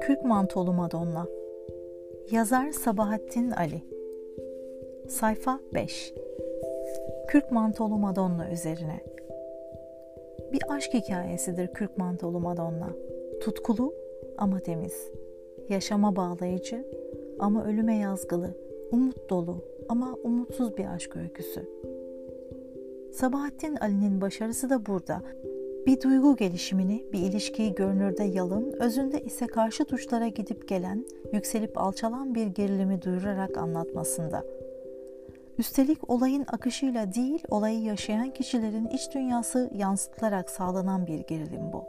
Kürk Mantolu Madonna Yazar Sabahattin Ali Sayfa 5 Kürk Mantolu Madonna üzerine Bir aşk hikayesidir Kürk Mantolu Madonna. Tutkulu ama temiz. Yaşama bağlayıcı ama ölüme yazgılı. Umut dolu ama umutsuz bir aşk öyküsü. Sabahattin Ali'nin başarısı da burada. Bir duygu gelişimini, bir ilişkiyi görünürde yalın, özünde ise karşı tuşlara gidip gelen, yükselip alçalan bir gerilimi duyurarak anlatmasında. Üstelik olayın akışıyla değil, olayı yaşayan kişilerin iç dünyası yansıtılarak sağlanan bir gerilim bu.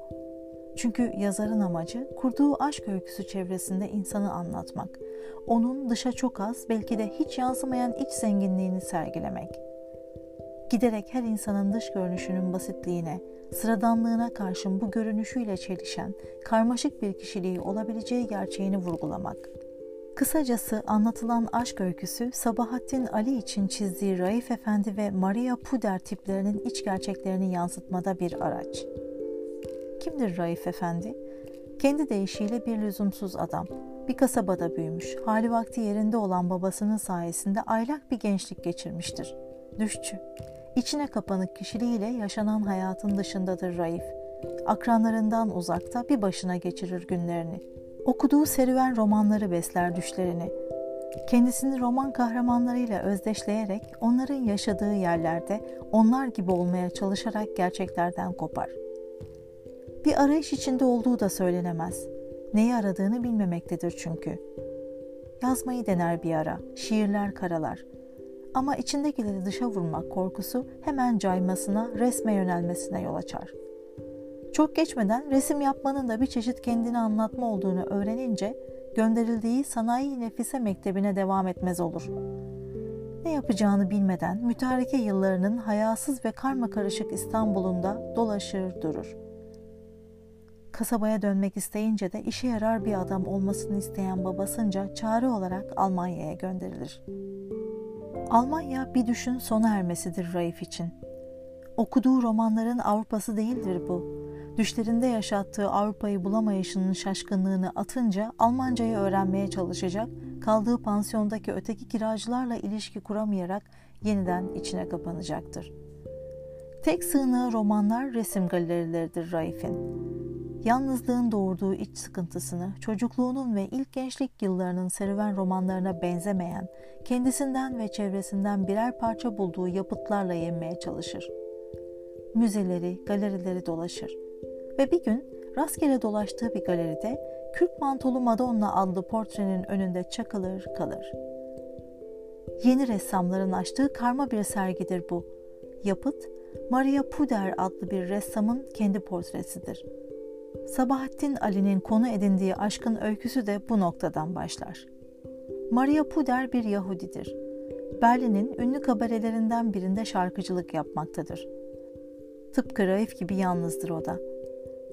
Çünkü yazarın amacı kurduğu aşk öyküsü çevresinde insanı anlatmak. Onun dışa çok az, belki de hiç yansımayan iç zenginliğini sergilemek.'' Giderek her insanın dış görünüşünün basitliğine, sıradanlığına karşın bu görünüşüyle çelişen, karmaşık bir kişiliği olabileceği gerçeğini vurgulamak. Kısacası anlatılan aşk öyküsü Sabahattin Ali için çizdiği Raif Efendi ve Maria Puder tiplerinin iç gerçeklerini yansıtmada bir araç. Kimdir Raif Efendi? Kendi deyişiyle bir lüzumsuz adam. Bir kasabada büyümüş, hali vakti yerinde olan babasının sayesinde aylak bir gençlik geçirmiştir. Düşçü, İçine kapanık kişiliğiyle yaşanan hayatın dışındadır Raif. Akranlarından uzakta bir başına geçirir günlerini. Okuduğu serüven romanları besler düşlerini. Kendisini roman kahramanlarıyla özdeşleyerek onların yaşadığı yerlerde onlar gibi olmaya çalışarak gerçeklerden kopar. Bir arayış içinde olduğu da söylenemez. Neyi aradığını bilmemektedir çünkü. Yazmayı dener bir ara, şiirler karalar. Ama içindekileri dışa vurmak korkusu hemen caymasına, resme yönelmesine yol açar. Çok geçmeden resim yapmanın da bir çeşit kendini anlatma olduğunu öğrenince gönderildiği sanayi nefise mektebine devam etmez olur. Ne yapacağını bilmeden mütareke yıllarının hayasız ve karma karışık İstanbul'unda dolaşır durur. Kasabaya dönmek isteyince de işe yarar bir adam olmasını isteyen babasınca çare olarak Almanya'ya gönderilir. Almanya bir düşün sona ermesidir Raif için. Okuduğu romanların Avrupası değildir bu. Düşlerinde yaşattığı Avrupa'yı bulamayışının şaşkınlığını atınca Almancayı öğrenmeye çalışacak, kaldığı pansiyondaki öteki kiracılarla ilişki kuramayarak yeniden içine kapanacaktır. Tek sığınağı romanlar, resim galerileridir Raif'in. Yalnızlığın doğurduğu iç sıkıntısını, çocukluğunun ve ilk gençlik yıllarının serüven romanlarına benzemeyen, kendisinden ve çevresinden birer parça bulduğu yapıtlarla yenmeye çalışır. Müzeleri, galerileri dolaşır. Ve bir gün rastgele dolaştığı bir galeride Kürk Mantolu Madonna adlı portrenin önünde çakılır kalır. Yeni ressamların açtığı karma bir sergidir bu. Yapıt, Maria Puder adlı bir ressamın kendi portresidir. Sabahattin Ali'nin konu edindiği aşkın öyküsü de bu noktadan başlar. Maria Puder bir Yahudidir. Berlin'in ünlü kabarelerinden birinde şarkıcılık yapmaktadır. Tıpkı Raif gibi yalnızdır o da.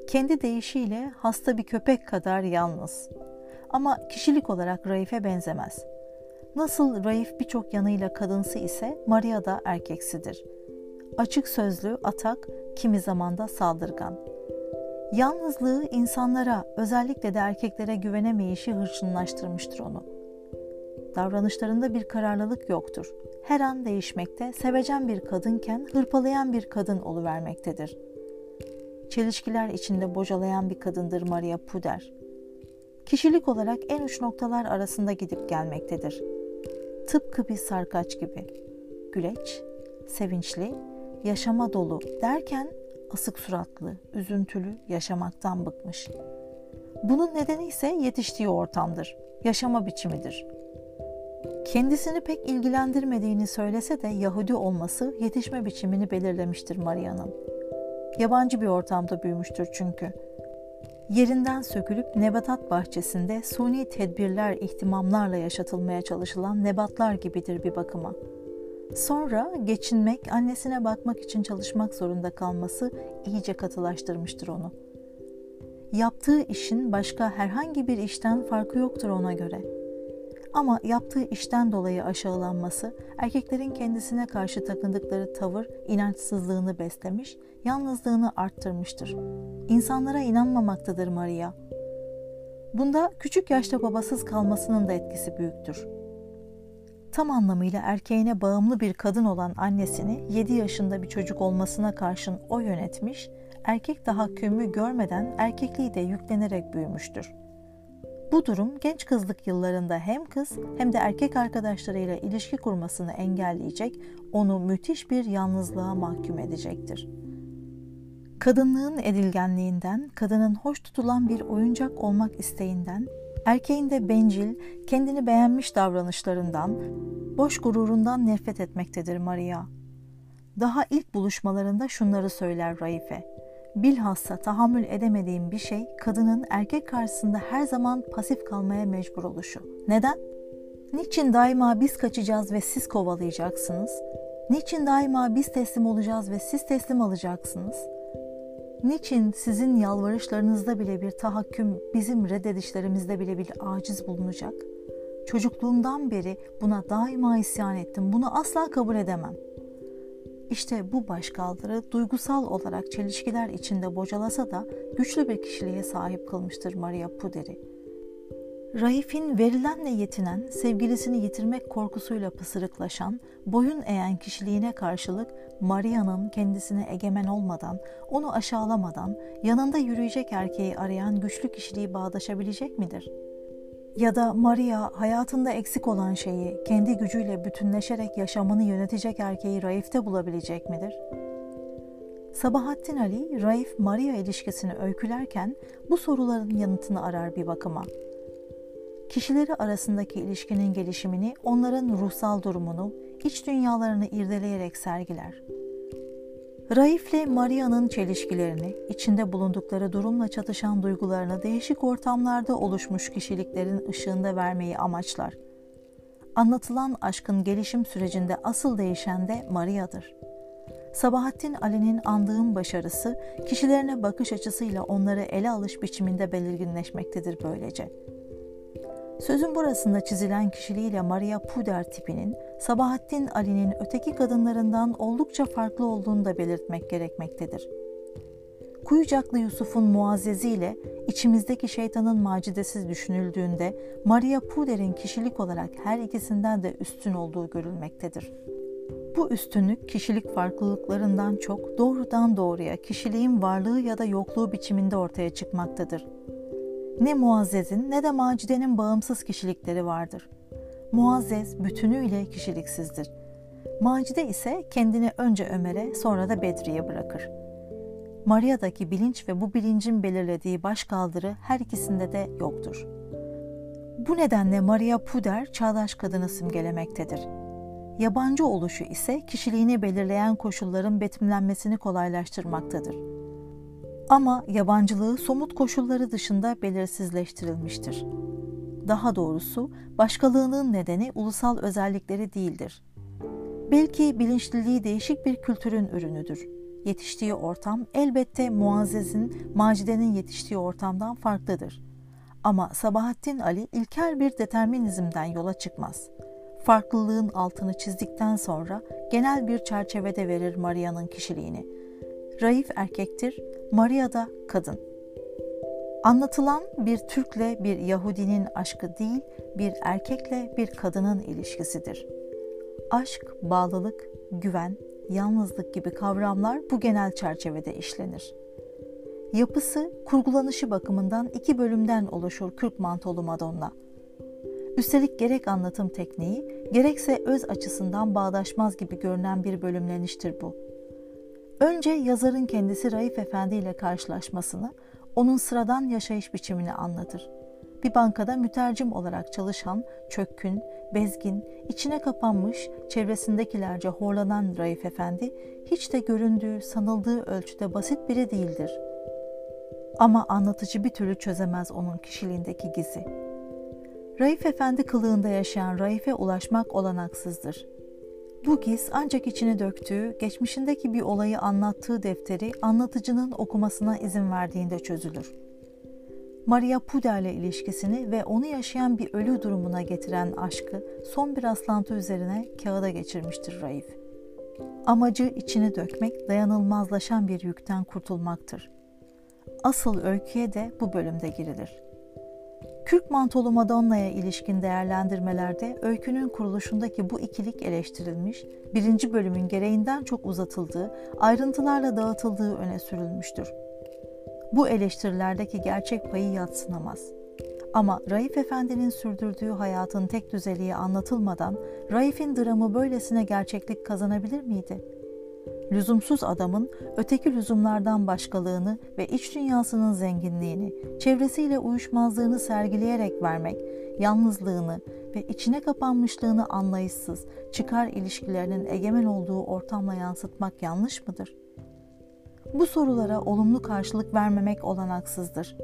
Kendi deyişiyle hasta bir köpek kadar yalnız. Ama kişilik olarak Raif'e benzemez. Nasıl Raif birçok yanıyla kadınsı ise Maria da erkeksidir. Açık sözlü, atak, kimi zaman da saldırgan. Yalnızlığı insanlara, özellikle de erkeklere güvenemeyişi hırçınlaştırmıştır onu. Davranışlarında bir kararlılık yoktur. Her an değişmekte, sevecen bir kadınken hırpalayan bir kadın oluvermektedir. Çelişkiler içinde bocalayan bir kadındır Maria Puder. Kişilik olarak en uç noktalar arasında gidip gelmektedir. Tıpkı bir sarkaç gibi. Güleç, sevinçli, yaşama dolu derken asık suratlı, üzüntülü, yaşamaktan bıkmış. Bunun nedeni ise yetiştiği ortamdır, yaşama biçimidir. Kendisini pek ilgilendirmediğini söylese de Yahudi olması yetişme biçimini belirlemiştir Maria'nın. Yabancı bir ortamda büyümüştür çünkü. Yerinden sökülüp nebatat bahçesinde suni tedbirler ihtimamlarla yaşatılmaya çalışılan nebatlar gibidir bir bakıma.'' Sonra geçinmek, annesine bakmak için çalışmak zorunda kalması iyice katılaştırmıştır onu. Yaptığı işin başka herhangi bir işten farkı yoktur ona göre. Ama yaptığı işten dolayı aşağılanması, erkeklerin kendisine karşı takındıkları tavır inançsızlığını beslemiş, yalnızlığını arttırmıştır. İnsanlara inanmamaktadır Maria. Bunda küçük yaşta babasız kalmasının da etkisi büyüktür. Tam anlamıyla erkeğine bağımlı bir kadın olan annesini 7 yaşında bir çocuk olmasına karşın o yönetmiş, erkek tahakkümü görmeden erkekliği de yüklenerek büyümüştür. Bu durum genç kızlık yıllarında hem kız hem de erkek arkadaşlarıyla ilişki kurmasını engelleyecek, onu müthiş bir yalnızlığa mahkum edecektir. Kadınlığın edilgenliğinden, kadının hoş tutulan bir oyuncak olmak isteğinden, erkeğin de bencil, kendini beğenmiş davranışlarından, boş gururundan nefret etmektedir Maria. Daha ilk buluşmalarında şunları söyler Raife. Bilhassa tahammül edemediğim bir şey kadının erkek karşısında her zaman pasif kalmaya mecbur oluşu. Neden? Niçin daima biz kaçacağız ve siz kovalayacaksınız? Niçin daima biz teslim olacağız ve siz teslim alacaksınız? Niçin sizin yalvarışlarınızda bile bir tahakküm, bizim reddedişlerimizde bile bir aciz bulunacak? Çocukluğumdan beri buna daima isyan ettim. Bunu asla kabul edemem.'' İşte bu başkaldırı duygusal olarak çelişkiler içinde bocalasa da güçlü bir kişiliğe sahip kılmıştır Maria Puder'i. Raif'in verilenle yetinen, sevgilisini yitirmek korkusuyla pısırıklaşan, boyun eğen kişiliğine karşılık Maria'nın kendisine egemen olmadan, onu aşağılamadan, yanında yürüyecek erkeği arayan güçlü kişiliği bağdaşabilecek midir?'' Ya da Maria hayatında eksik olan şeyi kendi gücüyle bütünleşerek yaşamını yönetecek erkeği Raif'te bulabilecek midir? Sabahattin Ali, Raif-Maria ilişkisini öykülerken bu soruların yanıtını arar bir bakıma. Kişileri arasındaki ilişkinin gelişimini, onların ruhsal durumunu, iç dünyalarını irdeleyerek sergiler. Raif'le Maria'nın çelişkilerini, içinde bulundukları durumla çatışan duygularını değişik ortamlarda oluşmuş kişiliklerin ışığında vermeyi amaçlar. Anlatılan aşkın gelişim sürecinde asıl değişen de Maria'dır. Sabahattin Ali'nin andığım başarısı, kişilerine bakış açısıyla onları ele alış biçiminde belirginleşmektedir böylece.'' Sözün burasında çizilen kişiliğiyle Maria Puder tipinin Sabahattin Ali'nin öteki kadınlarından oldukça farklı olduğunu da belirtmek gerekmektedir. Kuyucaklı Yusuf'un muazzeziyle içimizdeki şeytanın macidesiz düşünüldüğünde Maria Puder'in kişilik olarak her ikisinden de üstün olduğu görülmektedir. Bu üstünlük kişilik farklılıklarından çok doğrudan doğruya kişiliğin varlığı ya da yokluğu biçiminde ortaya çıkmaktadır. Ne Muazzez'in ne de Macide'nin bağımsız kişilikleri vardır. Muazzez bütünüyle kişiliksizdir. Macide ise kendini önce Ömer'e sonra da Bedri'ye bırakır. Maria'daki bilinç ve bu bilincin belirlediği başkaldırı her ikisinde de yoktur. Bu nedenle Maria Puder çağdaş kadını simgelemektedir. Yabancı oluşu ise kişiliğini belirleyen koşulların betimlenmesini kolaylaştırmaktadır ama yabancılığı somut koşulları dışında belirsizleştirilmiştir. Daha doğrusu başkalığının nedeni ulusal özellikleri değildir. Belki bilinçliliği değişik bir kültürün ürünüdür. Yetiştiği ortam elbette Muazzez'in, Macide'nin yetiştiği ortamdan farklıdır. Ama Sabahattin Ali ilkel bir determinizmden yola çıkmaz. Farklılığın altını çizdikten sonra genel bir çerçevede verir Maria'nın kişiliğini. Raif erkektir, Maria da kadın. Anlatılan bir Türk'le bir Yahudinin aşkı değil, bir erkekle bir kadının ilişkisidir. Aşk, bağlılık, güven, yalnızlık gibi kavramlar bu genel çerçevede işlenir. Yapısı, kurgulanışı bakımından iki bölümden oluşur Kürk Mantolu Madonna. Üstelik gerek anlatım tekniği, gerekse öz açısından bağdaşmaz gibi görünen bir bölümleniştir bu. Önce yazarın kendisi Raif Efendi ile karşılaşmasını, onun sıradan yaşayış biçimini anlatır. Bir bankada mütercim olarak çalışan, çökkün, bezgin, içine kapanmış, çevresindekilerce horlanan Raif Efendi, hiç de göründüğü, sanıldığı ölçüde basit biri değildir. Ama anlatıcı bir türlü çözemez onun kişiliğindeki gizi. Raif Efendi kılığında yaşayan Raif'e ulaşmak olanaksızdır. Bu giz ancak içine döktüğü, geçmişindeki bir olayı anlattığı defteri anlatıcının okumasına izin verdiğinde çözülür. Maria Puder ile ilişkisini ve onu yaşayan bir ölü durumuna getiren aşkı son bir rastlantı üzerine kağıda geçirmiştir Raif. Amacı içini dökmek, dayanılmazlaşan bir yükten kurtulmaktır. Asıl öyküye de bu bölümde girilir. Kürk mantolu Madonna'ya ilişkin değerlendirmelerde öykünün kuruluşundaki bu ikilik eleştirilmiş, birinci bölümün gereğinden çok uzatıldığı, ayrıntılarla dağıtıldığı öne sürülmüştür. Bu eleştirilerdeki gerçek payı yatsınamaz. Ama Raif Efendi'nin sürdürdüğü hayatın tek düzeliği anlatılmadan Raif'in dramı böylesine gerçeklik kazanabilir miydi? Lüzumsuz adamın öteki lüzumlardan başkalığını ve iç dünyasının zenginliğini, çevresiyle uyuşmazlığını sergileyerek vermek, yalnızlığını ve içine kapanmışlığını anlayışsız, çıkar ilişkilerinin egemen olduğu ortamla yansıtmak yanlış mıdır? Bu sorulara olumlu karşılık vermemek olanaksızdır.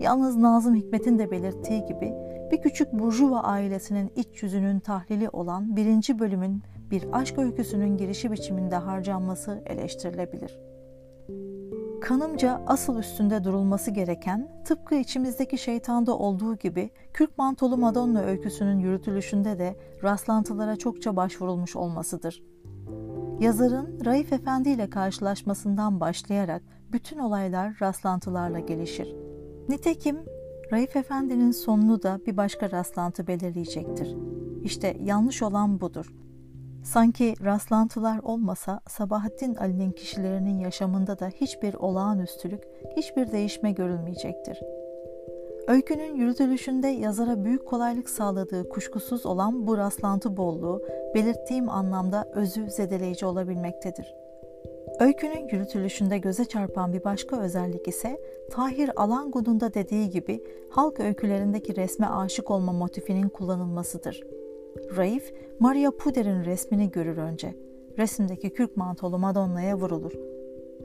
Yalnız Nazım Hikmet'in de belirttiği gibi bir küçük burjuva ailesinin iç yüzünün tahlili olan birinci bölümün bir aşk öyküsünün girişi biçiminde harcanması eleştirilebilir. Kanımca asıl üstünde durulması gereken, tıpkı içimizdeki şeytanda olduğu gibi Kürk Mantolu Madonna öyküsünün yürütülüşünde de rastlantılara çokça başvurulmuş olmasıdır. Yazarın Raif Efendi ile karşılaşmasından başlayarak bütün olaylar rastlantılarla gelişir. Nitekim Raif Efendi'nin sonunu da bir başka rastlantı belirleyecektir. İşte yanlış olan budur. Sanki rastlantılar olmasa Sabahattin Ali'nin kişilerinin yaşamında da hiçbir olağanüstülük, hiçbir değişme görülmeyecektir. Öykünün yürütülüşünde yazara büyük kolaylık sağladığı kuşkusuz olan bu rastlantı bolluğu belirttiğim anlamda özü zedeleyici olabilmektedir. Öykünün yürütülüşünde göze çarpan bir başka özellik ise Tahir Alangu'nun da dediği gibi halk öykülerindeki resme aşık olma motifinin kullanılmasıdır. Raif, Maria Puder'in resmini görür önce. Resimdeki kürk mantolu Madonna'ya vurulur.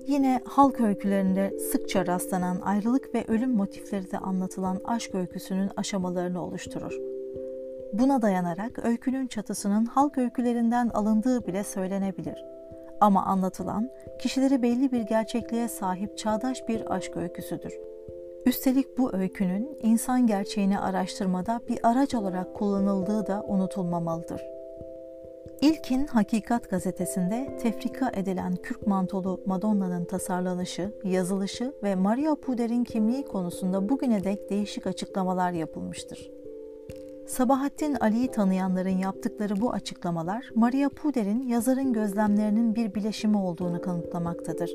Yine halk öykülerinde sıkça rastlanan ayrılık ve ölüm motifleri de anlatılan aşk öyküsünün aşamalarını oluşturur. Buna dayanarak öykünün çatısının halk öykülerinden alındığı bile söylenebilir. Ama anlatılan, kişileri belli bir gerçekliğe sahip çağdaş bir aşk öyküsüdür. Üstelik bu öykünün insan gerçeğini araştırmada bir araç olarak kullanıldığı da unutulmamalıdır. İlkin Hakikat gazetesinde tefrika edilen kürk mantolu Madonna'nın tasarlanışı, yazılışı ve Maria Puder'in kimliği konusunda bugüne dek değişik açıklamalar yapılmıştır. Sabahattin Ali'yi tanıyanların yaptıkları bu açıklamalar Maria Puder'in yazarın gözlemlerinin bir bileşimi olduğunu kanıtlamaktadır.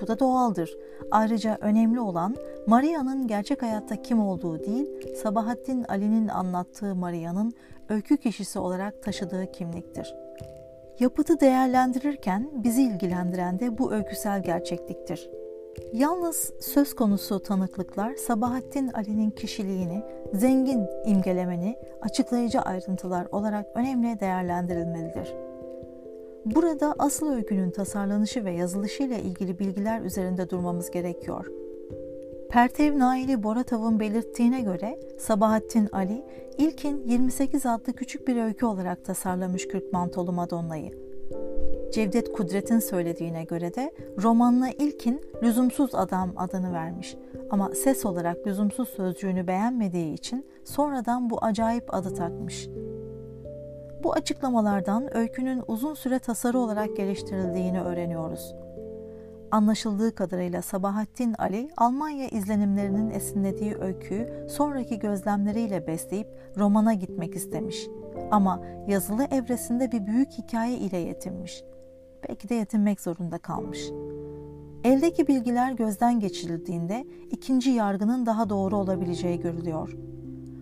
Bu da doğaldır. Ayrıca önemli olan Maria'nın gerçek hayatta kim olduğu değil, Sabahattin Ali'nin anlattığı Maria'nın öykü kişisi olarak taşıdığı kimliktir. Yapıtı değerlendirirken bizi ilgilendiren de bu öyküsel gerçekliktir. Yalnız söz konusu tanıklıklar Sabahattin Ali'nin kişiliğini, zengin imgelemeni açıklayıcı ayrıntılar olarak önemli değerlendirilmelidir. Burada asıl öykünün tasarlanışı ve yazılışı ile ilgili bilgiler üzerinde durmamız gerekiyor. Pertev Naili Boratav'ın belirttiğine göre Sabahattin Ali ilkin 28 adlı küçük bir öykü olarak tasarlamış Kürk Mantolu Madonna'yı. Cevdet Kudret'in söylediğine göre de romanına ilkin Lüzumsuz Adam adını vermiş ama ses olarak lüzumsuz sözcüğünü beğenmediği için sonradan bu acayip adı takmış. Bu açıklamalardan öykünün uzun süre tasarı olarak geliştirildiğini öğreniyoruz. Anlaşıldığı kadarıyla Sabahattin Ali, Almanya izlenimlerinin esinlediği öyküyü sonraki gözlemleriyle besleyip romana gitmek istemiş. Ama yazılı evresinde bir büyük hikaye ile yetinmiş. Belki de yetinmek zorunda kalmış. Eldeki bilgiler gözden geçirildiğinde ikinci yargının daha doğru olabileceği görülüyor.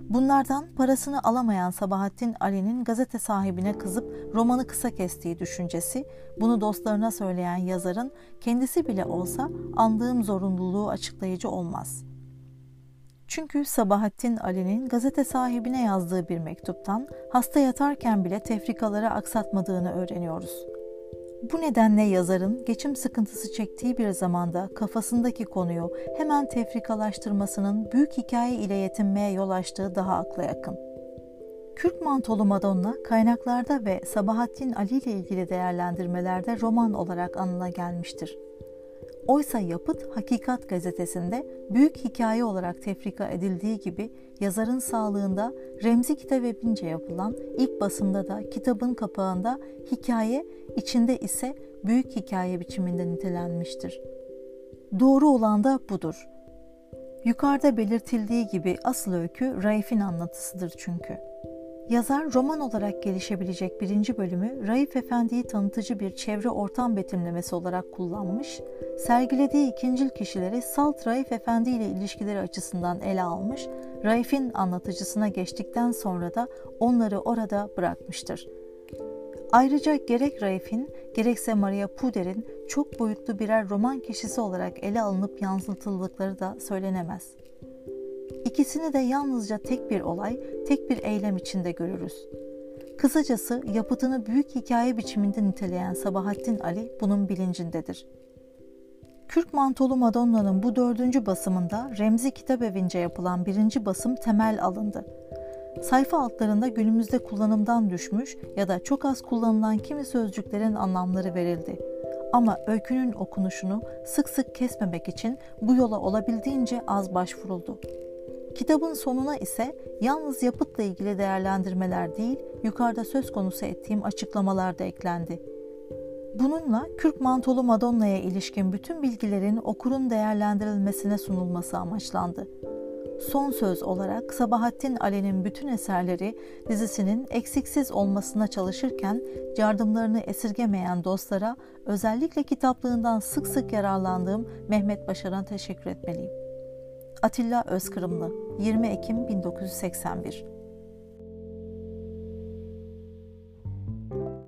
Bunlardan parasını alamayan Sabahattin Ali'nin gazete sahibine kızıp romanı kısa kestiği düşüncesi, bunu dostlarına söyleyen yazarın kendisi bile olsa andığım zorunluluğu açıklayıcı olmaz. Çünkü Sabahattin Ali'nin gazete sahibine yazdığı bir mektuptan hasta yatarken bile tefrikaları aksatmadığını öğreniyoruz. Bu nedenle yazarın geçim sıkıntısı çektiği bir zamanda kafasındaki konuyu hemen tefrikalaştırmasının büyük hikaye ile yetinmeye yol açtığı daha akla yakın. Kürk Mantolu Madonna kaynaklarda ve Sabahattin Ali ile ilgili değerlendirmelerde roman olarak anıla gelmiştir. Oysa yapıt Hakikat gazetesinde büyük hikaye olarak tefrika edildiği gibi yazarın sağlığında Remzi Kitabepince yapılan ilk basımda da kitabın kapağında hikaye, içinde ise büyük hikaye biçiminde nitelenmiştir. Doğru olan da budur. Yukarıda belirtildiği gibi asıl öykü Raif'in anlatısıdır çünkü. Yazar roman olarak gelişebilecek birinci bölümü Raif Efendi'yi tanıtıcı bir çevre ortam betimlemesi olarak kullanmış, sergilediği ikincil kişileri Salt Raif Efendi ile ilişkileri açısından ele almış, Raif'in anlatıcısına geçtikten sonra da onları orada bırakmıştır. Ayrıca gerek Raif'in gerekse Maria Puder'in çok boyutlu birer roman kişisi olarak ele alınıp yansıtıldıkları da söylenemez. İkisini de yalnızca tek bir olay, tek bir eylem içinde görürüz. Kısacası yapıtını büyük hikaye biçiminde niteleyen Sabahattin Ali bunun bilincindedir. Kürk Mantolu Madonna'nın bu dördüncü basımında Remzi Kitabevi'nce yapılan birinci basım temel alındı. Sayfa altlarında günümüzde kullanımdan düşmüş ya da çok az kullanılan kimi sözcüklerin anlamları verildi. Ama öykünün okunuşunu sık sık kesmemek için bu yola olabildiğince az başvuruldu. Kitabın sonuna ise yalnız yapıtla ilgili değerlendirmeler değil, yukarıda söz konusu ettiğim açıklamalar da eklendi. Bununla Kürk Mantolu Madonna'ya ilişkin bütün bilgilerin okurun değerlendirilmesine sunulması amaçlandı. Son söz olarak Sabahattin Ali'nin bütün eserleri dizisinin eksiksiz olmasına çalışırken yardımlarını esirgemeyen dostlara özellikle kitaplığından sık sık yararlandığım Mehmet Başaran'a teşekkür etmeliyim. Atilla Özkırımlı 20 Ekim 1981